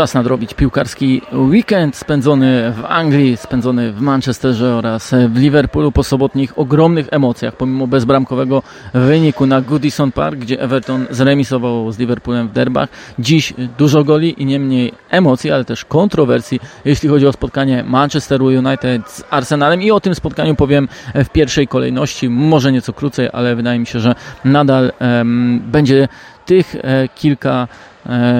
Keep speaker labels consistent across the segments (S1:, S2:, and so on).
S1: Czas nadrobić piłkarski weekend spędzony w Anglii, spędzony w Manchesterze oraz w Liverpoolu po sobotnich ogromnych emocjach, pomimo bezbramkowego wyniku na Goodison Park, gdzie Everton zremisował z Liverpoolem w derbach. Dziś dużo goli i nie mniej emocji, ale też kontrowersji, jeśli chodzi o spotkanie Manchesteru United z Arsenalem i o tym spotkaniu powiem w pierwszej kolejności, może nieco krócej, ale wydaje mi się, że nadal um, będzie tych e, kilka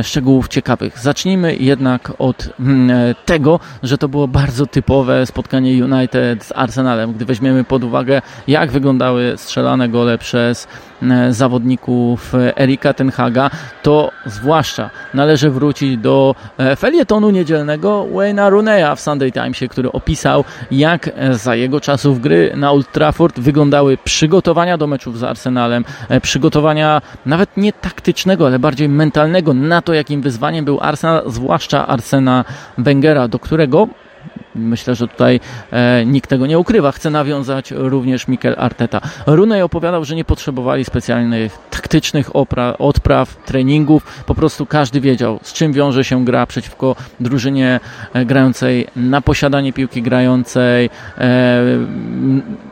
S1: szczegółów ciekawych. Zacznijmy jednak od mm, e, tego, że to było bardzo typowe spotkanie United z Arsenalem. Gdy weźmiemy pod uwagę, jak wyglądały strzelane gole przez e, zawodników Erika Tenhaga, to zwłaszcza należy wrócić do felietonu niedzielnego Wayne'a Runeya w Sunday Timesie, który opisał, jak za jego czasów gry na Old Trafford wyglądały przygotowania do meczów z Arsenalem, przygotowania nawet nie taktycznego, ale bardziej mentalnego na to, jakim wyzwaniem był Arsenal, zwłaszcza Arsena Wengera, do którego Myślę, że tutaj e, nikt tego nie ukrywa. Chce nawiązać również Mikel Arteta. Runej opowiadał, że nie potrzebowali specjalnych taktycznych odpraw, treningów. Po prostu każdy wiedział, z czym wiąże się gra przeciwko drużynie e, grającej na posiadanie piłki, grającej e,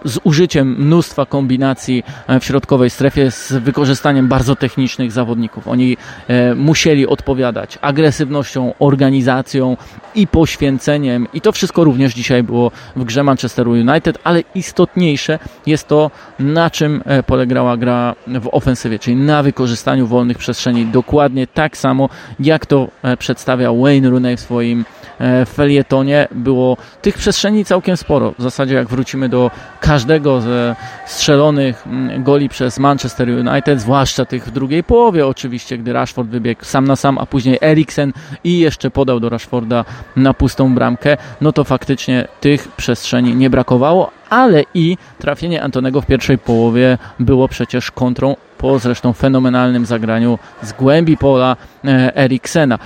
S1: z użyciem mnóstwa kombinacji e, w środkowej strefie, z wykorzystaniem bardzo technicznych zawodników. Oni e, musieli odpowiadać agresywnością, organizacją i poświęceniem. I to wszystko również dzisiaj było w grze Manchesteru United, ale istotniejsze jest to, na czym e, polegała gra w ofensywie, czyli na wykorzystaniu wolnych przestrzeni. Dokładnie tak samo, jak to e, przedstawiał Wayne Rooney w swoim e, felietonie. Było tych przestrzeni całkiem sporo. W zasadzie jak wrócimy do każdego ze strzelonych mm, goli przez Manchester United, zwłaszcza tych w drugiej połowie oczywiście, gdy Rashford wybiegł sam na sam, a później Eriksen i jeszcze podał do Rashforda na pustą bramkę, no to faktycznie tych przestrzeni nie brakowało, ale i trafienie Antonego w pierwszej połowie było przecież kontrą po zresztą fenomenalnym zagraniu z głębi pola e, Eriksena.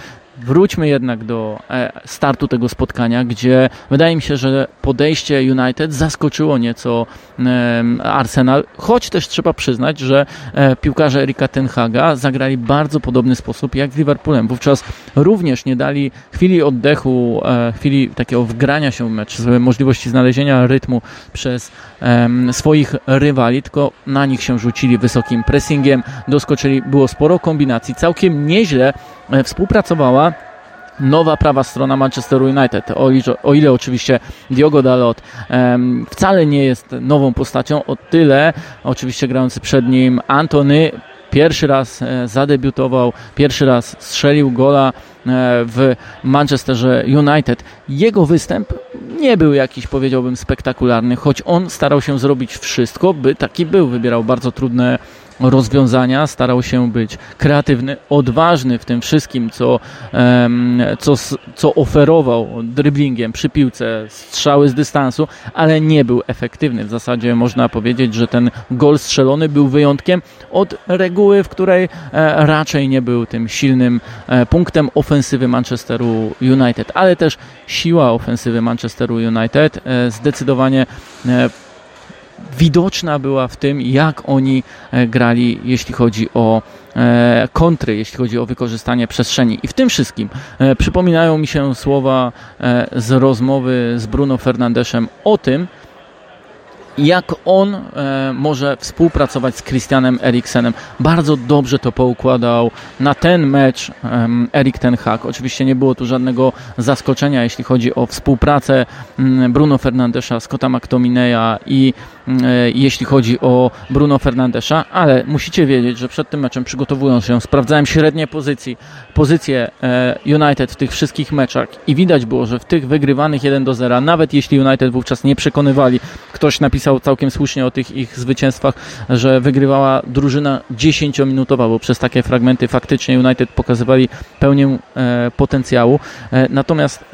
S1: Wróćmy jednak do e, startu tego spotkania, gdzie wydaje mi się, że podejście United zaskoczyło nieco Arsenal, choć też trzeba przyznać, że e, piłkarze Erika Tenhaga zagrali bardzo podobny sposób jak z Liverpoolem. Wówczas również nie dali chwili oddechu, e, chwili takiego wgrania się w mecz, możliwości znalezienia rytmu przez swoich rywali, tylko na nich się rzucili wysokim pressingiem, doskoczyli, było sporo kombinacji, całkiem nieźle współpracowała nowa prawa strona Manchesteru United. O, o ile oczywiście Diogo Dalot um, wcale nie jest nową postacią, o tyle oczywiście grający przed nim Antony pierwszy raz e, zadebiutował, pierwszy raz strzelił gola e, w Manchesterze United. Jego występ nie był jakiś, powiedziałbym, spektakularny, choć on starał się zrobić wszystko, by taki był. Wybierał bardzo trudne rozwiązania, starał się być kreatywny, odważny w tym wszystkim, co, co, co oferował driblingiem przy piłce, strzały z dystansu, ale nie był efektywny. W zasadzie można powiedzieć, że ten gol strzelony był wyjątkiem od reguły, w której e, raczej nie był tym silnym e, punktem ofensywy Manchesteru United, ale też siła ofensywy Manchesteru United e, zdecydowanie widoczna była w tym, jak oni e, grali, jeśli chodzi o e, kontry, jeśli chodzi o wykorzystanie przestrzeni. I w tym wszystkim e, przypominają mi się słowa z rozmowy z Bruno Fernandeszem o tym, jak on e, może współpracować z Christianem Eriksenem. Bardzo dobrze to poukładał na ten mecz e, Erik Ten Hag. Oczywiście nie było tu żadnego zaskoczenia, jeśli chodzi o współpracę m, Bruno Fernandesza, Scotta McTominaya i e, jeśli chodzi o Bruno Fernandesza, ale musicie wiedzieć, że przed tym meczem przygotowując się, sprawdzałem średnie pozycji, pozycje e, United w tych wszystkich meczach i widać było, że w tych wygrywanych 1 do 0, nawet jeśli United wówczas nie przekonywali, ktoś napisał napisał całkiem słusznie o tych ich zwycięstwach, że wygrywała drużyna 10-minutowa, bo przez takie fragmenty faktycznie United pokazywali pełnię e, potencjału. E, natomiast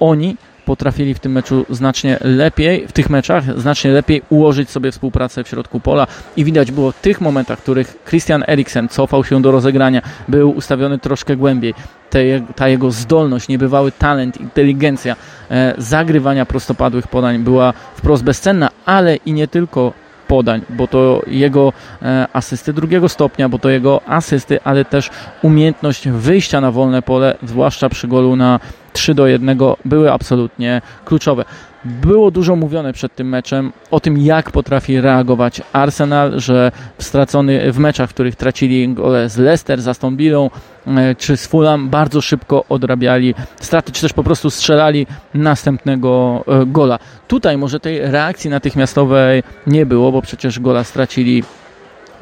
S1: oni potrafili w tym meczu znacznie lepiej, w tych meczach znacznie lepiej ułożyć sobie współpracę w środku pola i widać było w tych momentach, w których Christian Eriksen cofał się do rozegrania, był ustawiony troszkę głębiej, te, ta jego zdolność, niebywały talent, inteligencja e, zagrywania prostopadłych podań była wprost bezcenna, ale i nie tylko podań, bo to jego e, asysty drugiego stopnia, bo to jego asysty, ale też umiejętność wyjścia na wolne pole, zwłaszcza przy golu na 3 do 1 były absolutnie kluczowe. Było dużo mówione przed tym meczem o tym, jak potrafi reagować Arsenal, że w stracony w meczach, w których tracili gole z Leicester, z Aston Villą e, czy z Fulham, bardzo szybko odrabiali straty, czy też po prostu strzelali następnego e, gola. Tutaj może tej reakcji natychmiastowej nie było, bo przecież gola stracili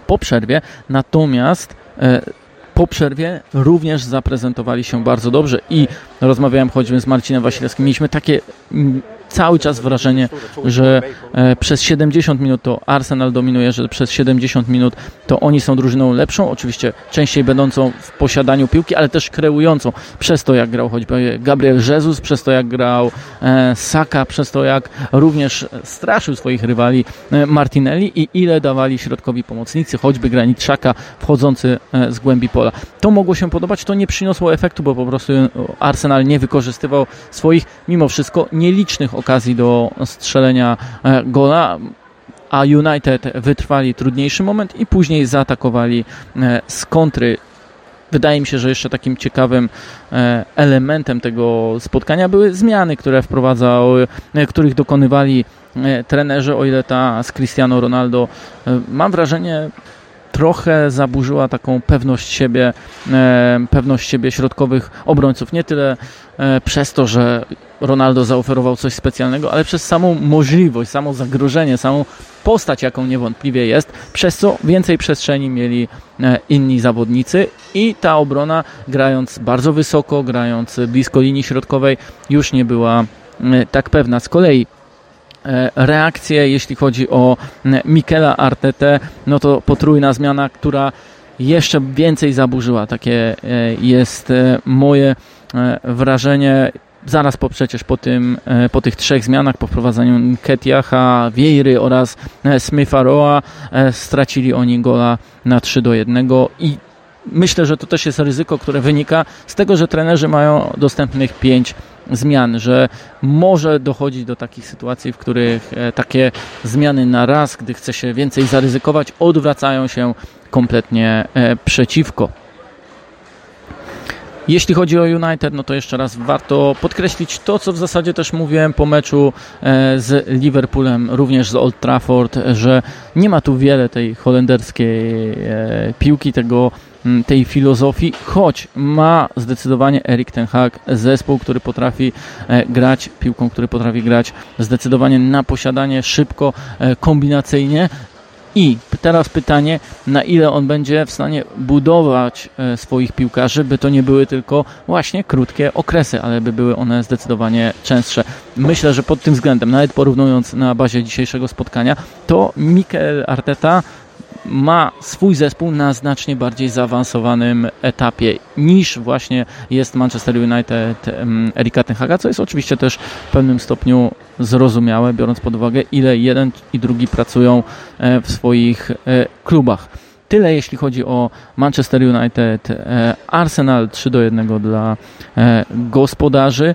S1: po przerwie, natomiast e, po przerwie również zaprezentowali się bardzo dobrze i rozmawiałem choćby z Marcinem Wasilewskim, mieliśmy takie mm, cały czas wrażenie, że e, przez 70 minut to Arsenal dominuje, że przez 70 minut to oni są drużyną lepszą, oczywiście częściej będącą w posiadaniu piłki, ale też kreującą przez to, jak grał choćby Gabriel Jesus, przez to, jak grał e, Saka, przez to, jak również straszył swoich rywali e, Martinelli i ile dawali środkowi pomocnicy, choćby Graniczaka wchodzący z głębi pola. To mogło się podobać, to nie przyniosło efektu, bo po prostu Arsenal nie wykorzystywał swoich, mimo wszystko, nielicznych okazji do strzelenia e, gola a United wytrwali trudniejszy moment i później zaatakowali e, z kontry. Wydaje mi się, że jeszcze takim ciekawym e, elementem tego spotkania były zmiany, które wprowadzał, których dokonywali trenerzy, o ile ta z Cristiano Ronaldo, mam wrażenie, trochę zaburzyła taką pewność siebie, pewność siebie środkowych obrońców. Nie tyle przez to, że Ronaldo zaoferował coś specjalnego, ale przez samą możliwość, samo zagrożenie, samą postać, jaką niewątpliwie jest, przez co więcej przestrzeni mieli e, inni zawodnicy i ta obrona, grając bardzo wysoko, grając blisko linii środkowej, już nie była e, tak pewna. Z kolei e, reakcje, jeśli chodzi o Mikela Artetę, no to potrójna zmiana, która jeszcze więcej zaburzyła. Takie jest moje wrażenie zaraz po przecież po, tym, e, po tych trzech zmianach, po wprowadzeniu Ketiacha, Wiejry oraz e, Smitha Roa e, stracili oni gola na 3 do 1 i myślę, że to też jest ryzyko, które wynika z tego, że trenerzy mają dostępnych 5 zmian, że może dochodzić do takich sytuacji, w których takie zmiany na raz, gdy chce się więcej zaryzykować, odwracają się kompletnie przeciwko. Jeśli chodzi o United, no to jeszcze raz warto podkreślić to, co w zasadzie też mówiłem po meczu e, z Liverpoolem, również z Old Trafford, że nie ma tu wiele tej holenderskiej e, piłki, tego tej filozofii, choć ma zdecydowanie Erik Ten Hag zespół, który potrafi e, grać piłką, który potrafi grać zdecydowanie na posiadanie, szybko, kombinacyjnie, i teraz pytanie, na ile on będzie w stanie budować e, swoich piłkarzy, by to nie były tylko właśnie krótkie okresy, ale by były one zdecydowanie częstsze. Myślę, że pod tym względem, nawet porównując na bazie dzisiejszego spotkania, to Mikel Arteta ma swój zespół na znacznie bardziej zaawansowanym etapie niż właśnie jest Manchester United Erika Tenhaga, co jest oczywiście też w pewnym stopniu zrozumiałe, biorąc pod uwagę ile jeden i drugi pracują e, w swoich e, klubach. Tyle jeśli chodzi o Manchester United. E, Arsenal 3 do 1 dla gospodarzy.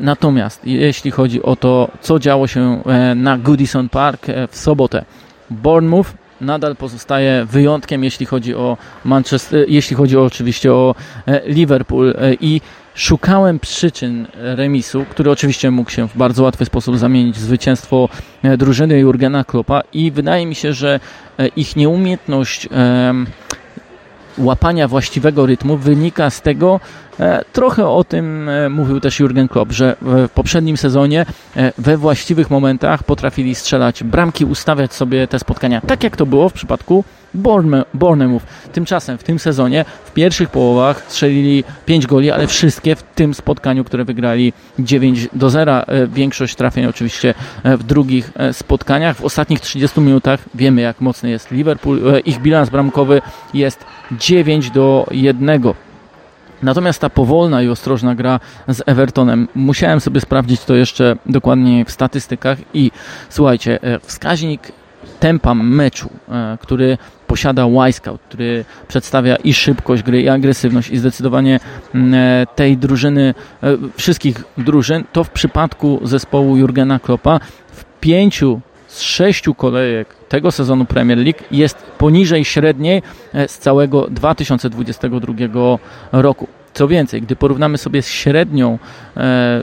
S1: Natomiast jeśli chodzi o to, co działo się na Goodison Park w sobotę, Bournemouth nadal pozostaje wyjątkiem, jeśli chodzi o Manchester, jeśli chodzi oczywiście o e, Liverpool e, i szukałem przyczyn remisu, który oczywiście mógł się w bardzo łatwy sposób zamienić w zwycięstwo e, drużyny Jurgena Kloppa i wydaje mi się, że ich nieumiejętność łapania właściwego rytmu wynika z tego, e, trochę o tym e, mówił też Jurgen Klopp, że w poprzednim sezonie e, we właściwych momentach potrafili strzelać bramki, ustawiać sobie te spotkania, tak jak to było w przypadku Bournemouth. Tymczasem w tym sezonie w pierwszych połowach strzelili 5 goli, ale wszystkie w tym spotkaniu, które wygrali 9 do 0. E, większość trafień oczywiście e, w drugich e, spotkaniach. W ostatnich 30 minutach wiemy jak mocny jest Liverpool. Ich bilans bramkowy jest 9 do 1. Natomiast ta powolna i ostrożna gra z Evertonem, musiałem sobie sprawdzić to jeszcze dokładnie w statystykach i słuchajcie, wskaźnik tempa meczu, który posiada Wisecout, który przedstawia i szybkość gry, i agresywność, i zdecydowanie mm, e, tej drużyny, e, wszystkich drużyn, to w przypadku zespołu Jurgena Kloppa w pięciu z sześciu kolejek tego sezonu Premier League jest poniżej średniej z całego 2022 roku. Co więcej, gdy porównamy sobie z średnią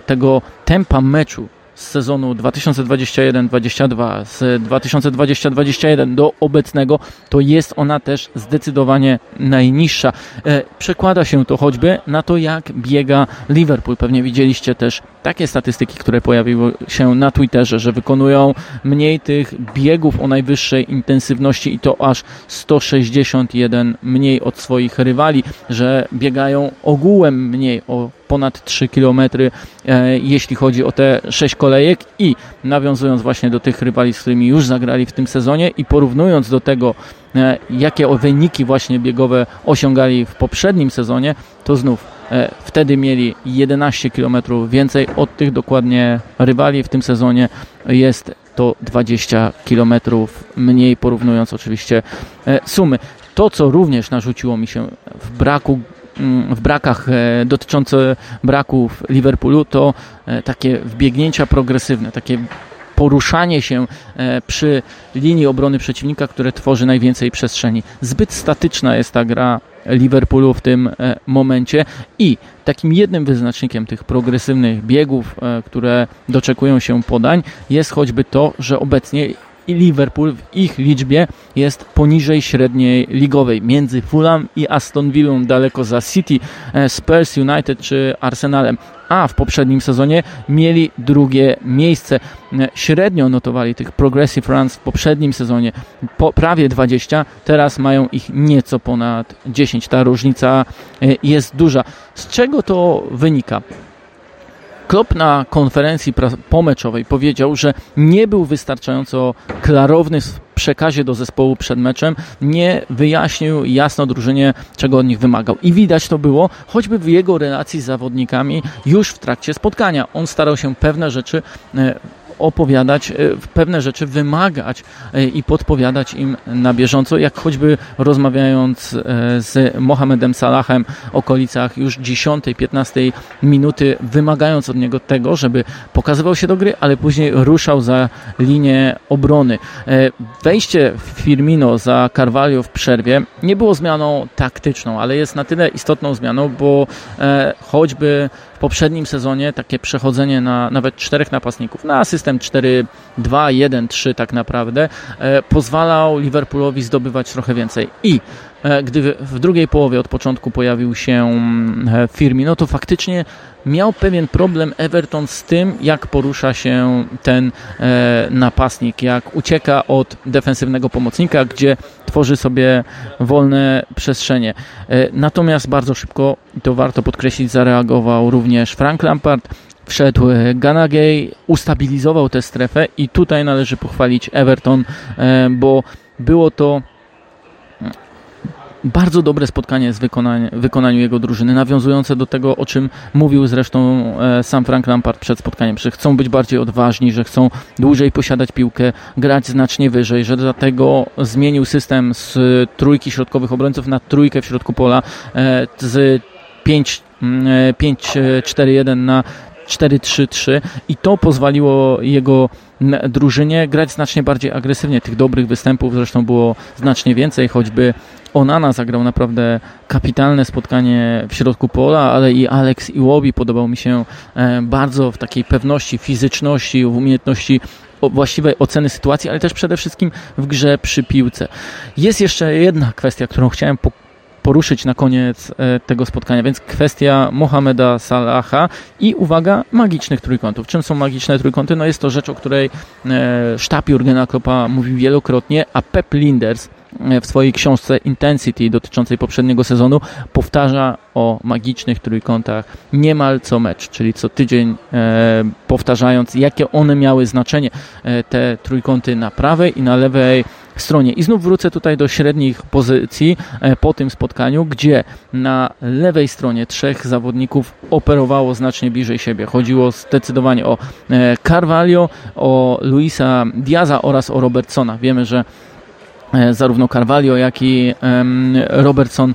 S1: tego tempa meczu z sezonu 2021-22, z 2020-21 do obecnego, to jest ona też zdecydowanie najniższa. E, przekłada się to choćby na to, jak biega Liverpool. Pewnie widzieliście też takie statystyki, które pojawiły się na Twitterze, że wykonują mniej tych biegów o najwyższej intensywności i to aż 161 mniej od swoich rywali, że biegają ogółem mniej o ponad 3 km, e, jeśli chodzi o te 6 kolejek i nawiązując właśnie do tych rywali, z którymi już zagrali w tym sezonie i porównując do tego, e, jakie wyniki właśnie biegowe osiągali w poprzednim sezonie, to znów wtedy mieli 11 km więcej od tych dokładnie rywali w tym sezonie jest to 20 km mniej, porównując oczywiście sumy. To, co również narzuciło mi się w braku Mm, w brakach e, dotyczące braków Liverpoolu, to e, takie wbiegnięcia progresywne, takie poruszanie się e, przy linii obrony przeciwnika, które tworzy najwięcej przestrzeni. Zbyt statyczna jest ta gra Liverpoolu w tym momencie i takim jednym wyznacznikiem tych progresywnych biegów, które doczekują się podań, jest choćby to, że obecnie Liverpool w ich liczbie jest poniżej średniej ligowej. Między Fulham i Aston Villą daleko za City, e, Spurs, United czy Arsenalem. A w poprzednim sezonie mieli drugie miejsce. Średnio notowali tych Progressive Runs w poprzednim sezonie po prawie 20, teraz mają ich nieco ponad 10. Ta różnica e, jest duża. Z czego to wynika? Klopp na konferencji pomeczowej powiedział, że nie był wystarczająco klarowny w przekazie do zespołu przed meczem, nie wyjaśnił jasno drużynie, czego od nich wymagał. I widać to było choćby w jego relacji z zawodnikami już w trakcie spotkania. On starał się pewne rzeczy e, opowiadać, e, pewne rzeczy wymagać e, i podpowiadać im na bieżąco, jak choćby rozmawiając e, z Mohamedem Salahem w okolicach już 10-15 minuty, wymagając od niego tego, żeby pokazywał się do gry, ale później ruszał za linię obrony. Wejście Firmino za Carvalho w przerwie nie było zmianą taktyczną, ale jest na tyle istotną zmianą, bo choćby w poprzednim sezonie takie przechodzenie na nawet czterech napastników, na system 4-2-1-3 tak naprawdę, e, pozwalał Liverpoolowi zdobywać trochę więcej. I e, gdy w drugiej połowie od początku pojawił się mm, e, Firmino, to faktycznie miał pewien problem Everton z tym, jak porusza się ten napastnik, jak ucieka od defensywnego pomocnika, gdzie tworzy sobie wolne przestrzenie. Natomiast bardzo szybko, i to warto podkreślić, zareagował również Frank Lampard. Wszedł e, Ganagay, ustabilizował tę strefę i tutaj należy pochwalić Everton, e, bo było to bardzo dobre spotkanie w wykonaniu jego drużyny, nawiązujące do tego, o czym mówił zresztą e, sam Frank Lampard przed spotkaniem, że chcą być bardziej odważni, że chcą dłużej posiadać piłkę, grać znacznie wyżej, że dlatego zmienił system z trójki środkowych obrońców na trójkę w środku pola, z 5-4-1 e, na 4-3-3 i to pozwoliło jego drużynie grać znacznie bardziej agresywnie. Tych dobrych występów zresztą było znacznie więcej, choćby Onana zagrał naprawdę kapitalne spotkanie w środku pola, ale i Alex Iwobi podobał mi się e, bardzo w takiej pewności, fizyczności, w umiejętności właściwej oceny sytuacji, ale też przede wszystkim w grze przy piłce. Jest jeszcze jedna kwestia, którą chciałem poruszyć na koniec e, tego spotkania, więc kwestia Mohameda Salaha i uwaga, magicznych trójkątów. Czym są magiczne trójkąty? No jest to rzecz, o której e, sztab Jurgena Kloppa mówił wielokrotnie, a Pep Linders w swojej książce Intensity dotyczącej poprzedniego sezonu powtarza o magicznych trójkątach niemal co mecz, czyli co tydzień e, powtarzając, jakie one miały znaczenie, e, te trójkąty na prawej i na lewej stronie. I znów wrócę tutaj do średnich pozycji e, po tym spotkaniu, gdzie na lewej stronie trzech zawodników operowało znacznie bliżej siebie. Chodziło zdecydowanie o e, Carvalho, o Luisa Diaza oraz o Robertsona. Wiemy, że E, zarówno Carvalho, jak i Robertson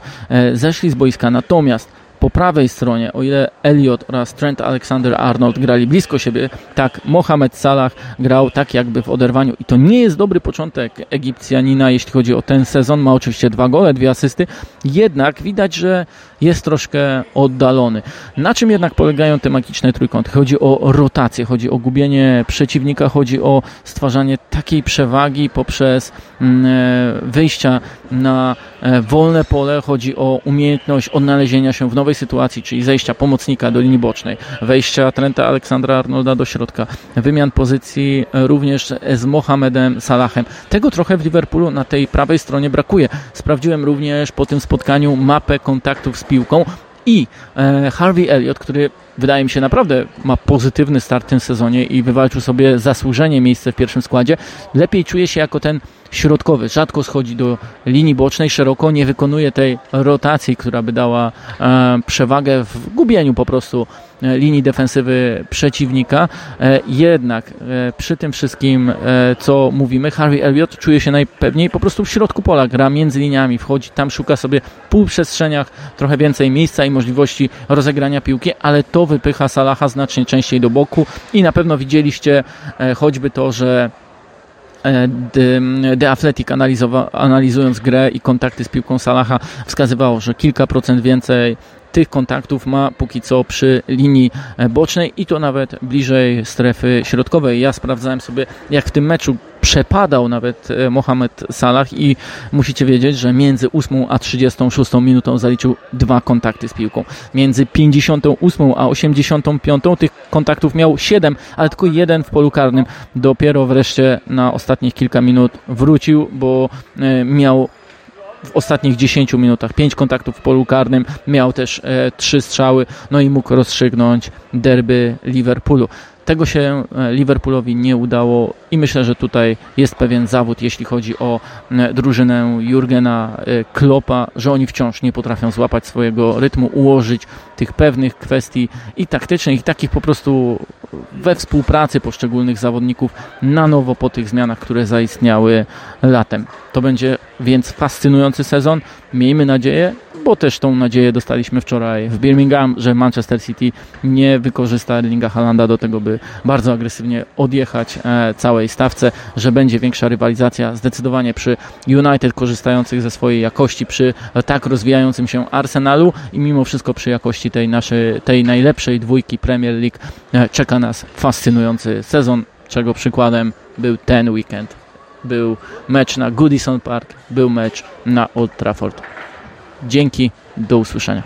S1: zeszli z boiska. Natomiast po prawej stronie, o ile Elliot oraz Trent Alexander-Arnold grali blisko siebie, tak Mohamed Salah grał tak jakby w oderwaniu. I to nie jest dobry początek Egipcjanina, jeśli chodzi o ten sezon. Ma oczywiście dwa gole, dwie asysty. Jednak widać, że jest troszkę oddalony. Na czym jednak polegają te magiczne trójkąty? Chodzi o rotację, chodzi o gubienie przeciwnika, chodzi o stwarzanie takiej przewagi poprzez mm, e, wyjścia na e, wolne pole, chodzi o umiejętność odnalezienia się w nowej sytuacji, czyli zejścia pomocnika do linii bocznej, wejścia Trenta Aleksandra Arnolda do środka, wymian pozycji również z Mohamedem Salahem. Tego trochę w Liverpoolu na tej prawej stronie brakuje. Sprawdziłem również po tym spotkaniu mapę kontaktów z piłką i e, Harvey Elliott, który wydaje mi się naprawdę ma pozytywny start w tym sezonie i wywalczył sobie zasłużenie miejsce w pierwszym składzie, lepiej czuje się jako ten środkowy. Rzadko schodzi do linii bocznej szeroko, nie wykonuje tej rotacji, która by dała e, przewagę w gubieniu po prostu e, linii defensywy przeciwnika. E, jednak przy tym wszystkim, co mówimy, Harvey Elliott czuje się najpewniej po prostu w środku pola, gra między liniami, wchodzi tam, szuka sobie w półprzestrzeniach trochę więcej miejsca i możliwości rozegrania piłki, ale to wypycha Salaha znacznie częściej do boku i na pewno widzieliście e, choćby to, że E, The, Athletic analizując grę i kontakty z piłką Salaha wskazywało, że kilka procent więcej tych kontaktów ma póki co przy linii e, bocznej i to nawet bliżej strefy środkowej. Ja sprawdzałem sobie, jak w tym meczu przepadał nawet e, Mohamed Salah i musicie wiedzieć, że między 8 a 36 minutą zaliczył dwa kontakty z piłką. Między 58 a 85 tych kontaktów miał 7, ale tylko jeden w polu karnym. Dopiero wreszcie na ostatnich kilka minut wrócił, bo e, miał w ostatnich 10 minutach 5 kontaktów w polu karnym, miał też e, 3 strzały, no i mógł rozstrzygnąć derby Liverpoolu. Tego się e, Liverpoolowi nie udało i myślę, że tutaj jest pewien zawód, jeśli chodzi o drużynę Jurgena e, Kloppa, że oni wciąż nie potrafią złapać swojego rytmu, ułożyć tych pewnych kwestii i taktycznych, i takich po prostu we współpracy poszczególnych zawodników na nowo po tych zmianach, które zaistniały latem. To będzie więc fascynujący sezon. Miejmy nadzieję, bo też tą nadzieję dostaliśmy wczoraj w Birmingham, że Manchester City nie wykorzysta Erlinga Halanda do tego, by bardzo agresywnie odjechać e, całej stawce, że będzie większa rywalizacja zdecydowanie przy United korzystających ze swojej jakości, przy tak rozwijającym się Arsenalu i mimo wszystko przy jakości tej naszej, tej najlepszej dwójki Premier League e, czeka nas fascynujący sezon, czego przykładem był ten weekend. Był mecz na Goodison Park, był mecz na Old Trafford. Dzięki, do usłyszenia.